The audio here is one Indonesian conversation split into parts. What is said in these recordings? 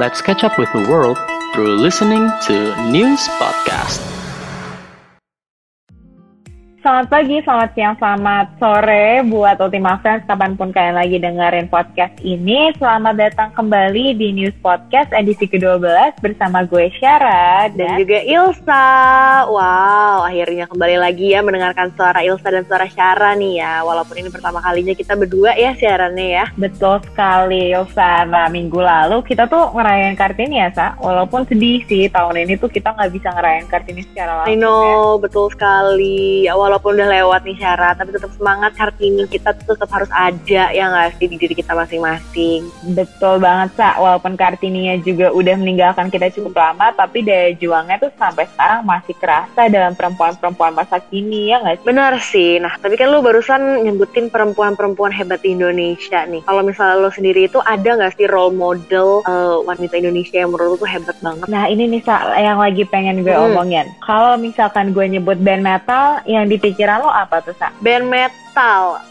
Let's catch up with the world through listening to News Podcast. Selamat pagi, selamat siang, selamat sore buat Ultima Friends kapan pun kalian lagi dengerin podcast ini. Selamat datang kembali di News Podcast edisi ke-12 bersama gue Syara dan dan juga Ilsa. Wow, akhirnya kembali lagi ya mendengarkan suara Ilsa dan suara Syara nih ya. Walaupun ini pertama kalinya kita berdua ya siarannya ya. betul sekali Yosa. Nah, minggu lalu kita tuh ngerayain Kartini ya, Sa. Walaupun sedih sih tahun ini tuh kita nggak bisa ngerayain Kartini secara langsung. I know, betul sekali. Ya, walaupun udah lewat nih Syara, tapi tetap semangat Kartini kita tuh tetap harus ada ya nggak sih di diri kita masing-masing. Betul banget, Sa. Walaupun Kartininya juga udah meninggalkan kita cukup lama, tapi daya juangnya tuh sampai sekarang masih kerasa dalam perempuan-perempuan masa kini, ya nggak sih? Benar sih. Nah, tapi kan lu barusan nyebutin perempuan-perempuan hebat di Indonesia nih. Kalau misalnya lu sendiri itu ada nggak sih role model eh, wanita Indonesia yang menurut lu tuh hebat banget? Nah ini nih Sa, yang lagi pengen gue Hmm. omongin. Kalau misalkan gue nyebut band metal, yang di pikiran lo apa tuh Sa? Band metal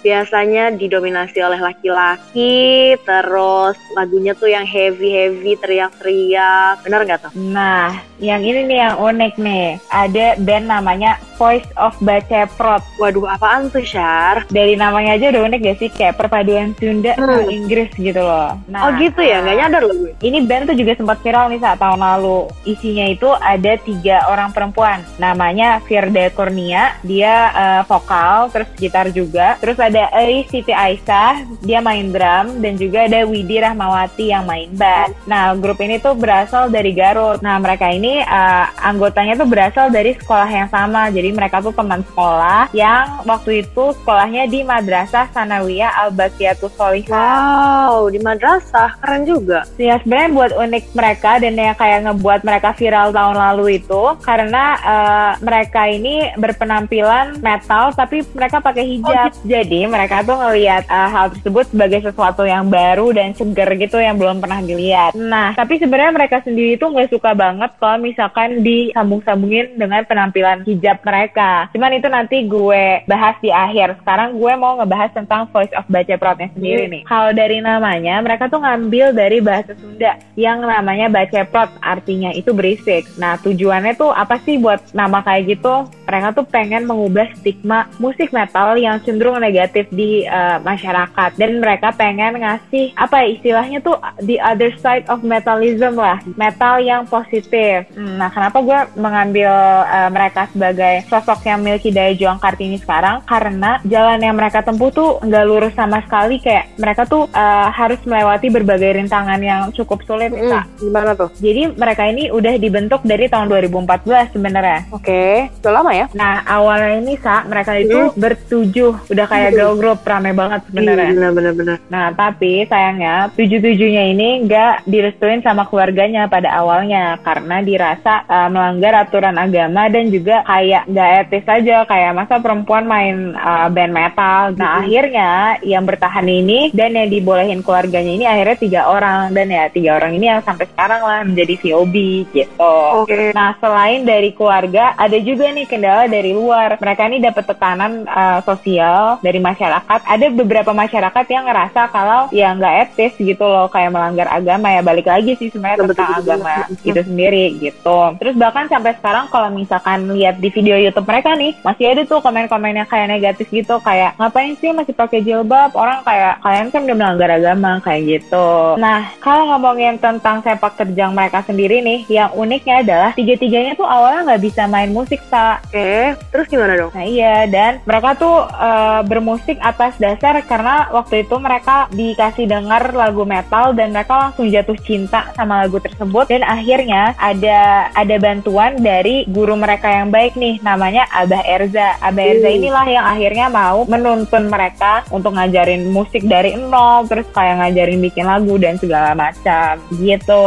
biasanya didominasi oleh laki-laki, terus lagunya tuh yang heavy-heavy, teriak-teriak. Bener nggak tuh? Nah, yang ini nih yang unik nih. Ada band namanya Voice of Baceprot. Waduh, apaan tuh, Syar? Dari namanya aja udah unik gak sih? Kayak perpaduan Sunda sama Hmm. Inggris gitu loh. Nah, oh gitu ya, nggak eh, nyadar loh gue. Ini band tuh juga sempat viral nih saat tahun lalu. Isinya itu ada tiga orang perempuan. Namanya Firda Kurnia, dia eh, vokal, terus gitar juga. Terus ada Eri Siti Aisyah, dia main drum. Dan juga ada Widi Rahmawati yang main bass. Nah, grup ini tuh berasal dari Garut. Nah, mereka ini eh, anggotanya tuh berasal dari sekolah yang sama. Jadi mereka tuh teman sekolah yang waktu itu sekolahnya di Madrasah Sanawiyah Al-Baqiyatus Solihah. Wow, di madrasah keren juga. Ya sebenarnya buat unik mereka dan yang kayak ngebuat mereka viral tahun lalu itu karena eh, mereka ini berpenampilan metal tapi mereka pakai hijab. Jadi mereka tuh ngelihat eh, hal tersebut sebagai sesuatu yang baru dan seger gitu yang belum pernah dilihat. Nah tapi sebenarnya mereka sendiri tuh nggak suka banget kalau misalkan disambung-sambungin dengan penampilan hijab mereka. Cuman itu nanti gue bahas di akhir. Sekarang gue mau ngebahas tentang Voice of Baca Protnya sendiri nih. Kalau dari namanya, mereka tuh ngambil dari bahasa Sunda yang namanya baceprot, artinya itu berisik. Nah, tujuannya tuh apa sih buat nama kayak gitu? Mereka tuh pengen mengubah stigma musik metal yang cenderung negatif di eh, masyarakat dan mereka pengen ngasih apa ya istilahnya tuh the other side of metalism lah, metal yang positif. Hmm, Nah, kenapa gue mengambil eh, mereka sebagai sosok yang memiliki daya juang Kartini sekarang? Karena jalan yang mereka tempuh tuh nggak lurus sama sekali kayak mereka tuh eh, harus melewati berbagai rintangan yang cukup sulit Hmm, Kak. gimana tuh? Jadi mereka ini udah dibentuk dari tahun 2014 sebenarnya. Oke, udah lama ya? Nah awalnya ini sa mereka itu bertujuh, udah kayak girl group rame banget sebenarnya. Bener, bener. Nah, tapi sayangnya tujuh-tujuhnya ini nggak direstuin sama keluarganya pada awalnya karena dirasa uh, melanggar aturan agama dan juga kayak nggak etis aja kayak masa perempuan main uh, band metal. Nah, akhirnya yang bertahan ini dan yang dibolehin keluarganya ini akhirnya tiga orang dan ya tiga orang ini yang sampai sekarang lah menjadi VOB gitu. Oke. Nah, selain dari keluarga, ada juga nih kendala dari luar. Mereka ini dapat tekanan uh, sosial dari masyarakat. Ada beberapa masyarakat yang ngerasa kalau ya nggak etis gitu loh, kayak melanggar agama ya. Balik lagi sih sebenarnya Betul, tentang betul, betul. agama itu sendiri gitu. Terus bahkan sampai sekarang kalau misalkan lihat di video YouTube mereka nih, masih ada tuh komen-komen yang kayak negatif gitu, kayak ngapain sih masih pakai jilbab? Orang kayak kalian kan udah melanggar agama kayak gitu. Nah, kalau ngomongin tentang sepak terjang mereka sendiri nih, yang uniknya adalah tiga-tiganya tuh awalnya nggak bisa main musik, Sa. Oke, terus gimana dong? Nah iya, dan mereka tuh eh, bermusik atas dasar karena waktu itu mereka dikasih dengar lagu metal dan mereka langsung jatuh cinta sama lagu tersebut dan akhirnya ada ada bantuan dari guru mereka yang baik nih namanya Abah Erza. Abah Erza inilah yang akhirnya mau menuntun mereka untuk ngajarin musik dari nol terus kayak ngajarin bikin lagu dan segala macam gitu.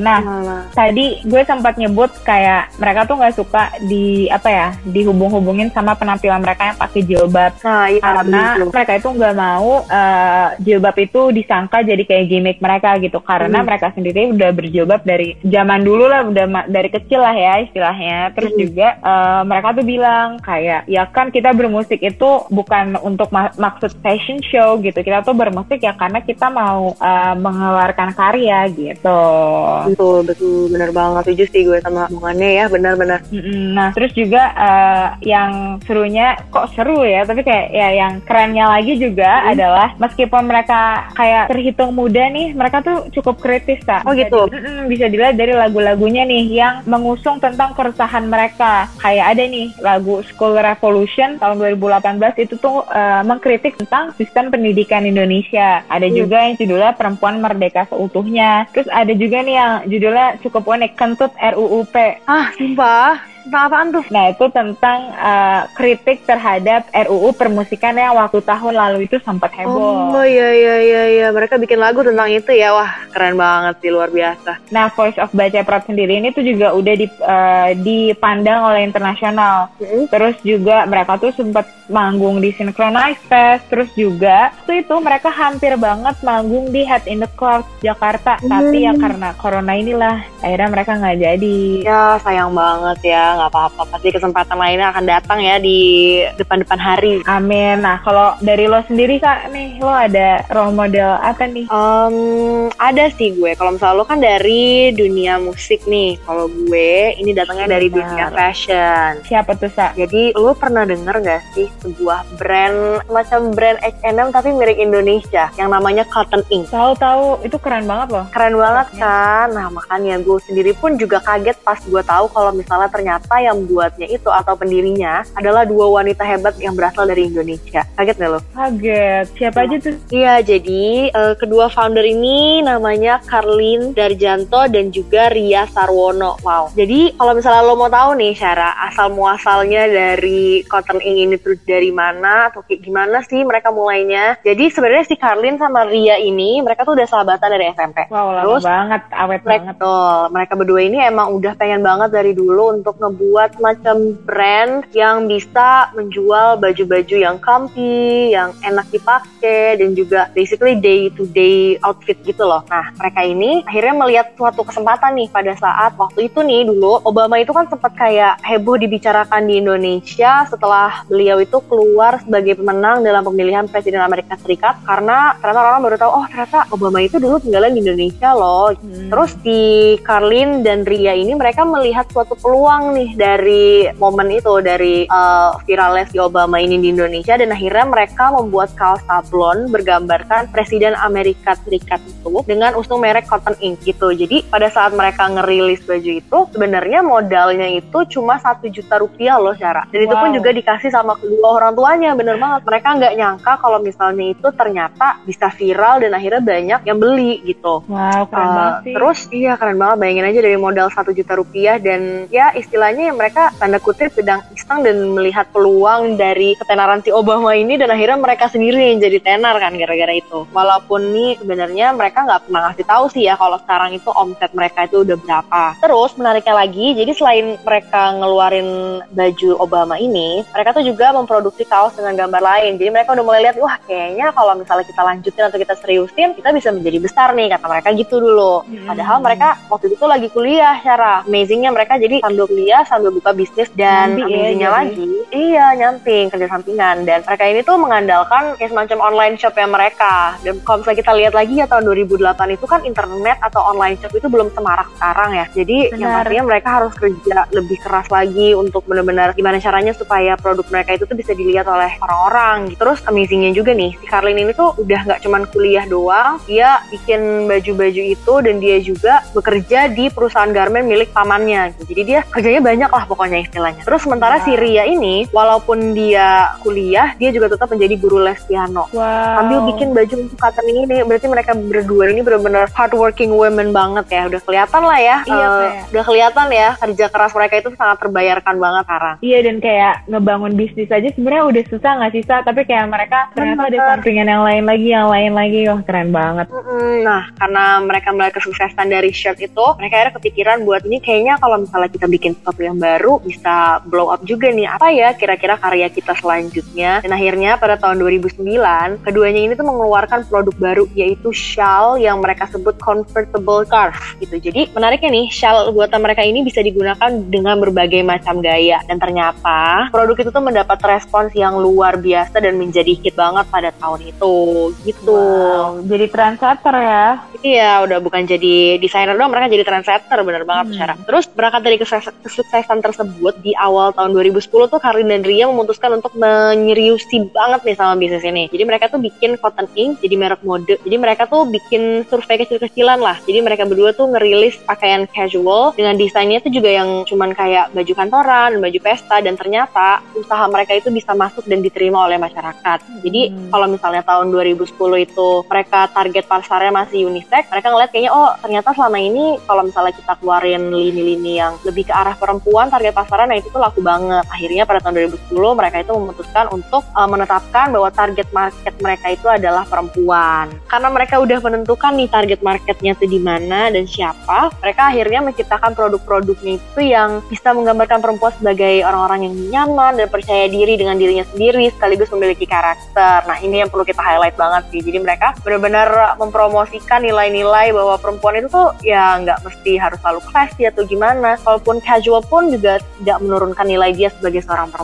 Nah, Malah. tadi gue sempat nyebut kayak mereka tuh nggak suka di apa ya dihubung-hubungin sama penampilan mereka yang pakai jilbab jilbab. Nah, iya karena betul. mereka itu nggak mau uh, jilbab itu disangka jadi kayak gimmick mereka gitu karena Hmm. mereka sendiri udah berjilbab dari zaman dulu lah udah dari kecil lah ya istilahnya terus Hmm. juga uh, mereka tuh bilang kayak ya kan kita bermusik itu bukan untuk ma- maksud fashion show gitu kita tuh bermusik ya karena kita mau uh, mengeluarkan karya gitu Betul, betul, bener banget. Setuju sih gue sama omongannya ya, benar-benar. Nah, terus juga eh, yang serunya kok seru ya, tapi kayak ya yang kerennya lagi juga Hmm. adalah meskipun mereka kayak terhitung muda nih, mereka tuh cukup kritis tak. Oh, gitu? Mm-mm, bisa dilihat dari lagu-lagunya nih yang mengusung tentang keresahan mereka. Kayak ada nih lagu School Revolution tahun 2018 itu tuh eh, mengkritik tentang sistem pendidikan Indonesia. Ada Hmm. juga yang judulnya Perempuan Merdeka Seutuhnya. Terus ada juga nih yang judulnya cukup unik, Kentut RUUP. Ah, sumpah. Tentang apaan tuh? Nah, itu tentang uh, kritik terhadap RUU permusikan yang waktu tahun lalu itu sempat heboh. Oh iya iya iya iya mereka bikin lagu tentang itu ya wah keren banget sih luar biasa. Nah, Voice of Baca Prat sendiri ini tuh juga udah di, uh, dipandang oleh internasional. Terus juga mereka tuh sempat manggung di Synchronize Fest. Terus juga waktu itu mereka hampir banget manggung di Head in the Clouds Jakarta. Tapi ya karena corona inilah akhirnya mereka nggak jadi. Ya sayang banget ya nggak apa-apa pasti kesempatan lainnya akan datang ya di depan-depan hari. Amin. Nah, kalau dari lo sendiri kak nih, lo ada role model apa nih? Em, ada sih gue kalau misalnya lo kan dari dunia musik nih kalau gue ini datangnya dari Benar. dunia fashion. Siapa tuh Sa? Jadi lo pernah denger gak sih sebuah brand macam brand H&M tapi mirip Indonesia yang namanya Cotton Ink? Tahu-tahu itu keren banget loh. Keren banget kan? Nah makanya gue sendiri pun juga kaget pas gue tahu kalau misalnya ternyata yang buatnya itu atau pendirinya adalah dua wanita hebat yang berasal dari Indonesia. Kaget gak lo? Kaget. Siapa aja tuh? Iya, jadi eh, kedua founder ini namanya Karlin Darjanto dan juga Ria Sarwono. Wow. Jadi kalau misalnya lo mau tahu nih, Syara, asal muasalnya dari Cotton Ink ini terus dari mana atau kayak gimana sih mereka mulainya? Jadi sebenarnya si Karlin sama Ria ini mereka tuh udah sahabatan dari SMP. Wow, lama Terus, banget, awet Mereka, banget. betul. mereka berdua ini emang udah pengen banget dari dulu untuk ngebuat macam brand yang bisa menjual baju-baju yang comfy, yang enak dipakai dan juga basically day to day outfit gitu loh. Nah, mereka ini akhirnya melihat suatu kesempatan nih pada saat waktu itu nih dulu Obama itu kan sempat kayak heboh dibicarakan di Indonesia setelah beliau itu keluar sebagai pemenang dalam pemilihan presiden Amerika Serikat karena ternyata orang baru tahu oh ternyata Obama itu dulu tinggalnya di Indonesia loh Hmm. Terus di Karlin dan Ria ini mereka melihat suatu peluang nih dari momen itu dari uh, viralnya si Obama ini di Indonesia dan akhirnya mereka membuat kaos sablon bergambarkan Presiden Amerika Serikat itu dengan usung merek Cotton Ink gitu. Jadi pada saat mereka ngerilis baju itu sebenarnya modalnya itu cuma satu juta rupiah loh cara. Dan itu pun Wow. juga dikasih sama kedua orang tuanya bener banget. Mereka nggak nyangka kalau misalnya itu ternyata bisa viral dan akhirnya banyak yang beli gitu. Wow, keren Uh, banget sih. terus iya keren banget bayangin aja dari modal satu juta rupiah dan ya istilahnya ya mereka tanda kutip sedang iseng dan melihat peluang dari ketenaran si Obama ini dan akhirnya mereka sendiri yang jadi tenar kan gara-gara itu. Walaupun nih sebenarnya mereka nggak pernah ngasih tahu sih ya kalau sekarang itu omset mereka itu udah berapa. Terus menariknya lagi jadi selain mereka ngeluarin baju Obama ini mereka tuh juga memproduksi kaos dengan gambar lain. Jadi mereka udah mulai lihat wah kayaknya kalau misalnya kita lanjutin atau kita seriusin kita bisa menjadi besar nih kata mereka gitu dulu. Hmm. padahal mereka waktu itu lagi kuliah cara amazingnya mereka jadi sambil kuliah sambil buka bisnis dan Nyambi ya, amazingnya jadi. lagi iya nyamping kerja sampingan dan mereka ini tuh mengandalkan kayak semacam online shop ya mereka dan kalau misalnya kita lihat lagi ya tahun 2008 itu kan internet atau online shop itu belum semarak sekarang ya jadi yang Benar. artinya mereka harus kerja lebih keras lagi untuk benar-benar gimana caranya supaya produk mereka itu tuh bisa dilihat oleh orang-orang gitu. terus amazingnya juga nih si Karlin ini tuh udah nggak cuman kuliah doang dia bikin baju-baju itu dan dia juga bekerja di perusahaan garment milik pamannya gitu. jadi dia kerjanya banyak lah pokoknya istilahnya terus sementara si Wow. Ria ini walaupun dia kuliah dia juga tetap menjadi guru les piano wow. sambil bikin baju untuk cotton ini nih berarti mereka berdua ini benar-benar hardworking women banget ya udah kelihatan lah ya Iya, kayak- udah kelihatan ya kerja keras mereka itu sangat terbayarkan banget sekarang Iya dan kayak ngebangun bisnis aja sebenarnya udah susah nggak sih? Tapi kayak mereka ternyata ada sampingan yang lain lagi, yang lain lagi, wah keren banget. Nah, karena mereka melihat kesuksesan dari shirt itu, mereka akhirnya kepikiran buat ini kayaknya kalau misalnya kita bikin sesuatu yang baru bisa blow up juga nih. Apa ya kira-kira karya kita selanjutnya? Dan akhirnya pada tahun 2009, keduanya ini tuh mengeluarkan produk baru yaitu shawl yang mereka sebut convertible scarf gitu. Jadi menariknya nih, shawl buatan mereka ini bisa digunakan dengan berbagai macam gaya. Dan ternyata produk itu tuh mendapat respons yang luar biasa dan menjadi hit banget pada tahun itu gitu. Wow, jadi trendsetter ya. Iya, udah bukan jadi desainer doang, mereka jadi trendsetter bener banget Hmm. secara. Terus berangkat dari kesukses- kesuksesan tersebut di awal tahun 2010 tuh Karin dan Ria memutuskan untuk menyeriusi banget nih sama bisnis ini. Jadi mereka tuh bikin Cotton Ink jadi merek mode. Jadi mereka tuh bikin survei kecil-kecilan lah. Jadi mereka berdua tuh ngerilis pakaian casual dengan desainnya tuh juga yang cuman kayak baju kantoran, baju pesta dan ternyata usaha mereka itu bisa masuk dan diterima oleh masyarakat. Jadi Hmm. kalau misalnya tahun 2010 itu mereka target pasarnya masih unisex, mereka ngeliat kayaknya oh ternyata selama ini kalau misalnya kita keluarin lini-lini yang lebih ke arah perempuan target pasarnya nah itu tuh laku banget. Akhirnya pada tahun 2010 mereka itu memutuskan untuk uh, menetapkan bahwa target market mereka itu adalah perempuan. Karena mereka udah menentukan nih target marketnya tuh di mana dan siapa, mereka akhirnya menciptakan produk-produknya itu yang bisa menggambarkan perempuan sebagai orang-orang yang nyaman dan percaya diri dengan dirinya sendiri sekaligus memiliki karakter. Nah ini yang perlu kita highlight banget sih. Jadi mereka benar-benar mempromosikan nilai-nilai bahwa perempuan itu tuh ya nggak mesti harus selalu classy atau gimana. Kalaupun casual pun juga tidak menurunkan nilai dia sebagai seorang perempuan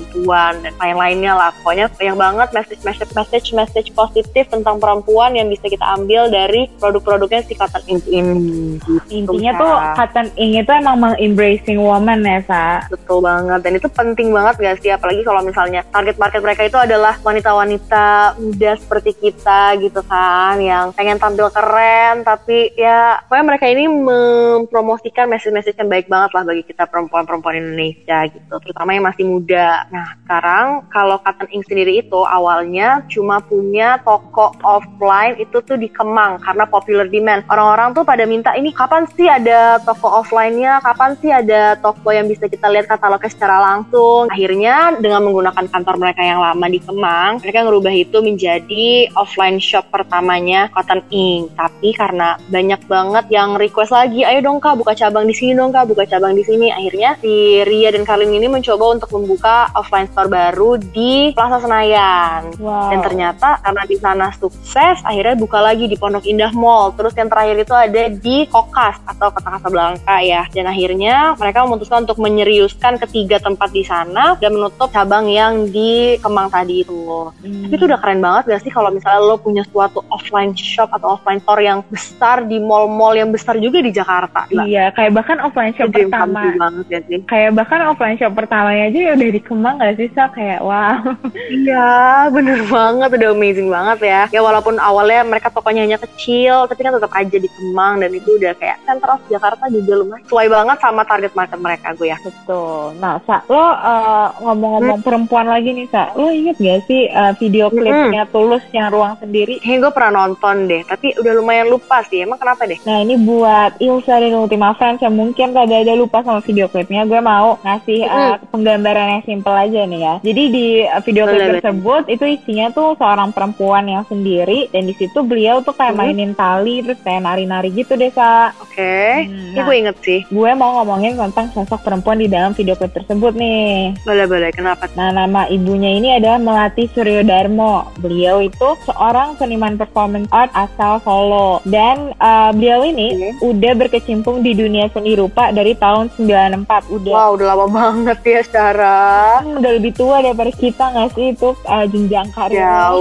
dan lain-lainnya lah. Pokoknya banyak banget message-message message-message positif tentang perempuan yang bisa kita ambil dari produk-produknya si Cotton Ink ini. Gitu, Intinya tuh Cotton Ink itu emang embracing woman ya, Sa. Betul banget dan itu penting banget gak sih apalagi kalau misalnya target market mereka itu adalah wanita-wanita muda seperti kita gitu kan yang pengen tampil keren tapi ya pokoknya mereka ini mempromosikan message-message yang baik banget lah bagi kita perempuan-perempuan Indonesia gitu terutama yang masih muda. Nah sekarang kalau Cotton Ink sendiri itu awalnya cuma punya toko offline itu tuh di Kemang karena popular demand. Orang-orang tuh pada minta ini kapan sih ada toko offline-nya, kapan sih ada toko yang bisa kita lihat katalognya secara langsung. Akhirnya dengan menggunakan kantor mereka yang lama di Kemang, mereka ngerubah itu menjadi offline shop pertamanya Cotton Ink. Tapi karena banyak banget yang request lagi, ayo dong kak buka cabang di sini dong kak, buka cabang di sini. Akhirnya si Ria dan Karlin ini mencoba untuk membuka offline store baru di Plaza Senayan. Wow. Dan ternyata karena di sana sukses, akhirnya buka lagi di Pondok Indah Mall. Terus yang terakhir itu ada di Kokas atau Kota Kasablanka ya. Dan akhirnya mereka memutuskan untuk menyeriuskan ketiga tempat di sana dan menutup cabang yang di Kemang tadi itu. Hmm. Tapi itu udah keren banget gak sih kalau misalnya lo punya suatu offline shop atau offline store yang besar di mall-mall yang besar juga di Jakarta. Iya, kayak bahkan offline shop come pertama. banget ya sih. Kayak bahkan offline shop pertamanya aja ya udah di Kemang gak sih, Sa? Kayak wow. Iya, bener banget, udah amazing banget ya. Ya walaupun awalnya mereka tokonya hanya kecil, tapi kan tetap aja di Kemang dan itu udah kayak center of Jakarta juga lumayan. Sesuai banget sama target market mereka gue ya. Betul. Nah, Sa, lo uh, ngomong-ngomong perempuan lagi nih, Sa. Lo inget gak sih uh, video klipnya Tulus yang ruang sendiri? Kayaknya gue pernah nonton deh, tapi udah lumayan lupa sih. Emang kenapa deh? Nah, ini buat Ilsa dan Ultima Friends yang mungkin rada-rada lupa sama video klipnya. Gue mau ngasih uh, penggambaran yang simple aja nih ya. Jadi di uh, video klip Boleh, boleh. tersebut itu isinya tuh seorang perempuan yang sendiri dan di situ beliau tuh kayak Hmm. mainin tali terus kayak nari-nari gitu deh, Sa. Oke, Hmm, ini nah. gue inget sih. Gue mau ngomongin tentang sosok perempuan di dalam video klip tersebut nih. Boleh-boleh, kenapa? Nah, nama ibunya ini adalah Melati Suryo Darmo. Beliau itu seorang seniman performance art asal Solo. Dan uh, beliau ini udah berkecimpung di dunia seni rupa dari tahun 94. Udah Wow, udah lama banget ya secara Hmm, udah lebih tua daripada kita nggak sih itu uh, jenjang karirnya.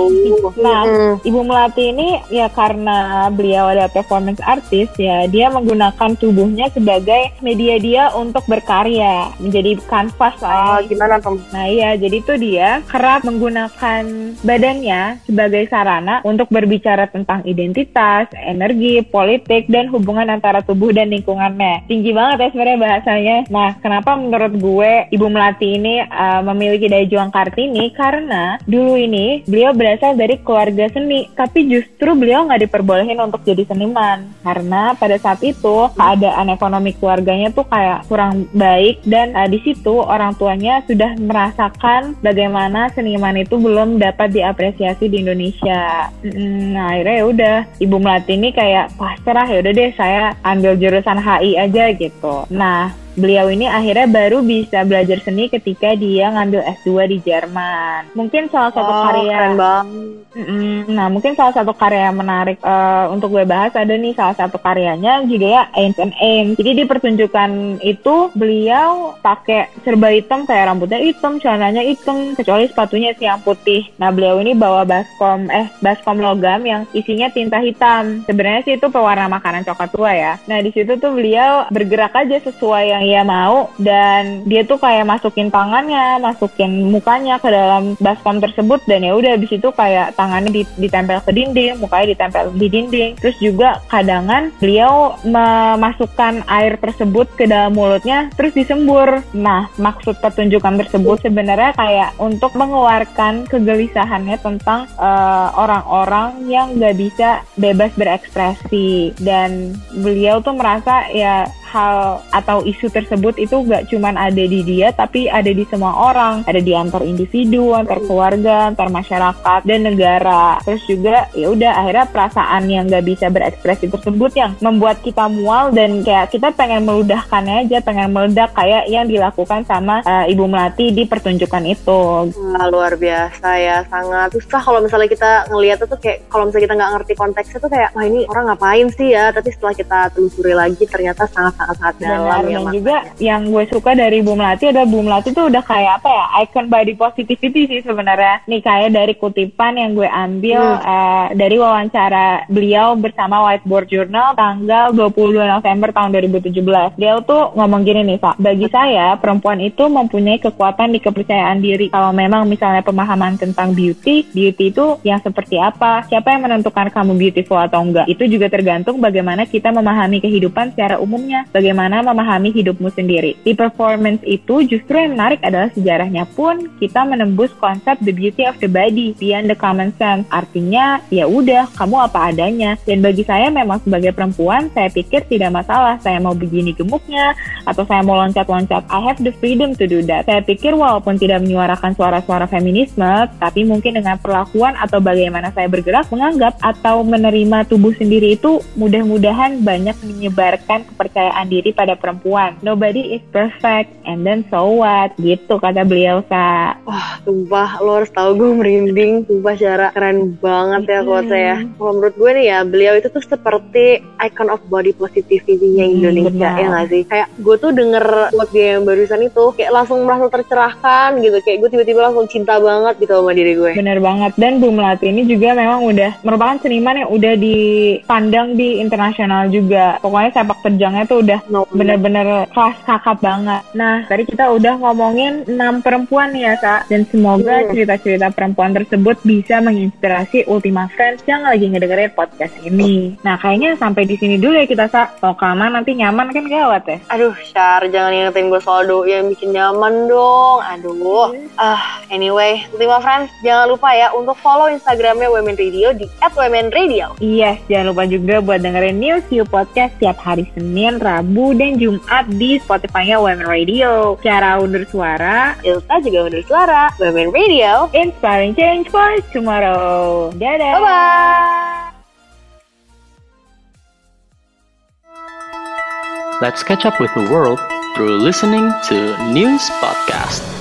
Nah, Mm-mm. Ibu Melati ini ya karena beliau adalah performance artist ya dia menggunakan tubuhnya sebagai media dia untuk berkarya menjadi kanvas Ah, lah. ya. gimana tuh? Nah iya jadi tuh dia kerap menggunakan badannya sebagai sarana untuk berbicara tentang identitas, energi, politik dan hubungan antara tubuh dan lingkungannya. Tinggi banget ya sebenarnya bahasanya. Nah kenapa menurut gue Ibu Melati ini uh, memiliki daya juang Kartini karena dulu ini beliau berasal dari keluarga seni tapi justru beliau nggak diperbolehin untuk jadi seniman karena pada saat itu keadaan ekonomi keluarganya tuh kayak kurang baik dan uh, di situ orang tuanya sudah merasakan bagaimana seniman itu belum dapat diapresiasi di Indonesia. Nah akhirnya ya udah Ibu Melati ini kayak pasrah ya udah deh saya ambil jurusan HI aja gitu. Nah beliau ini akhirnya baru bisa belajar seni ketika dia ngambil S2 di Jerman. Mungkin salah satu oh, karya keren banget. Nah, mungkin salah satu karya yang menarik uh, untuk gue bahas ada nih salah satu karyanya judulnya Ancient Aim. Jadi di pertunjukan itu beliau pakai serba hitam kayak rambutnya hitam, celananya hitam, kecuali sepatunya sih yang putih. Nah, beliau ini bawa baskom eh baskom logam yang isinya tinta hitam. Sebenarnya sih itu pewarna makanan coklat tua ya. Nah, di situ tuh beliau bergerak aja sesuai yang ia mau dan dia tuh kayak masukin tangannya, masukin mukanya ke dalam baskom tersebut dan ya udah di situ kayak tangannya ditempel ke dinding, mukanya ditempel di dinding. Terus juga kadangan beliau memasukkan air tersebut ke dalam mulutnya terus disembur. Nah, maksud pertunjukan tersebut sebenarnya kayak untuk mengeluarkan kegelisahannya tentang eh, orang-orang uh, yang gak bisa bebas berekspresi dan beliau tuh merasa ya hal atau isu tersebut itu gak cuman ada di dia tapi ada di semua orang. Ada di antar individu antar keluarga antar masyarakat dan negara. Terus juga ya udah akhirnya perasaan yang gak bisa berekspresi tersebut yang membuat kita mual dan kayak kita pengen meludahkannya aja pengen meledak kayak yang dilakukan sama uh, Ibu Melati di pertunjukan itu. Wah, luar biasa ya sangat susah kalau misalnya kita ngelihat itu kayak kalau misalnya kita nggak ngerti konteksnya tuh kayak wah ini orang ngapain sih ya? Tapi setelah kita telusuri lagi ternyata sangat sangat-sangat dalam ya dan juga yang gue suka dari Bu Melati adalah Bu Melati tuh udah kayak apa ya icon body positivity sih sebenarnya. Nih kayak dari kutipan yang gue ambil hmm. uh, dari wawancara beliau bersama Whiteboard Journal tanggal 22 November tahun 2017 dia tuh ngomong gini nih Pak. Bagi saya perempuan itu mempunyai kekuatan di kepercayaan diri. Kalau memang misalnya pemahaman tentang beauty beauty itu yang seperti apa? Siapa yang menentukan kamu beautiful atau enggak? Itu juga tergantung bagaimana kita memahami kehidupan secara umumnya bagaimana memahami hidupmu sendiri. Di performance itu justru yang menarik adalah sejarahnya pun kita menembus konsep the beauty of the body beyond the common sense. Artinya ya udah kamu apa adanya. Dan bagi saya memang sebagai perempuan saya pikir tidak masalah saya mau begini gemuknya atau saya mau loncat-loncat. I have the freedom to do that. Saya pikir walaupun tidak menyuarakan suara-suara feminisme, tapi mungkin dengan perlakuan atau bagaimana saya bergerak menganggap atau menerima tubuh sendiri itu mudah-mudahan banyak menyebarkan kepercayaan percayaan diri pada perempuan. Nobody is perfect, and then so what? Gitu kata beliau, Kak. Wah, sumpah, lo harus tahu gue merinding. Sumpah secara keren banget ya kalau saya. Kalau menurut gue nih ya, beliau itu tuh seperti icon of body positivity-nya hmm, Indonesia, hmm, ya gak sih? Kayak gue tuh denger quote dia yang barusan itu, kayak langsung merasa tercerahkan gitu. Kayak gue tiba-tiba langsung cinta banget gitu sama diri gue. Bener banget. Dan Bu Melati ini juga memang udah merupakan seniman yang udah dipandang di internasional juga. Pokoknya sepak terjangnya tuh udah bener-bener kelas kakap banget. Nah, tadi kita udah ngomongin enam perempuan ya, Kak. Dan semoga hmm. cerita-cerita perempuan tersebut bisa menginspirasi Ultima Friends yang lagi ngedengerin podcast ini. Nah, kayaknya sampai di sini dulu ya kita, Kak. Kalau kelamaan nanti nyaman kan gawat ya. Aduh, Syar, jangan ingetin gue soal doi yang bikin nyaman dong. Aduh. Uh, anyway, Ultima Friends, jangan lupa ya untuk follow Instagramnya Women Radio di @womenradio. Iya, yes, jangan lupa juga buat dengerin News You Podcast tiap hari Senin, Rabu, Rabu dan Jumat di Spotify-nya Women Radio. Cara undur suara, Ilta juga undur suara. Women Radio, inspiring change for tomorrow. Dadah. Bye-bye. Let's catch up with the world through listening to News Podcast.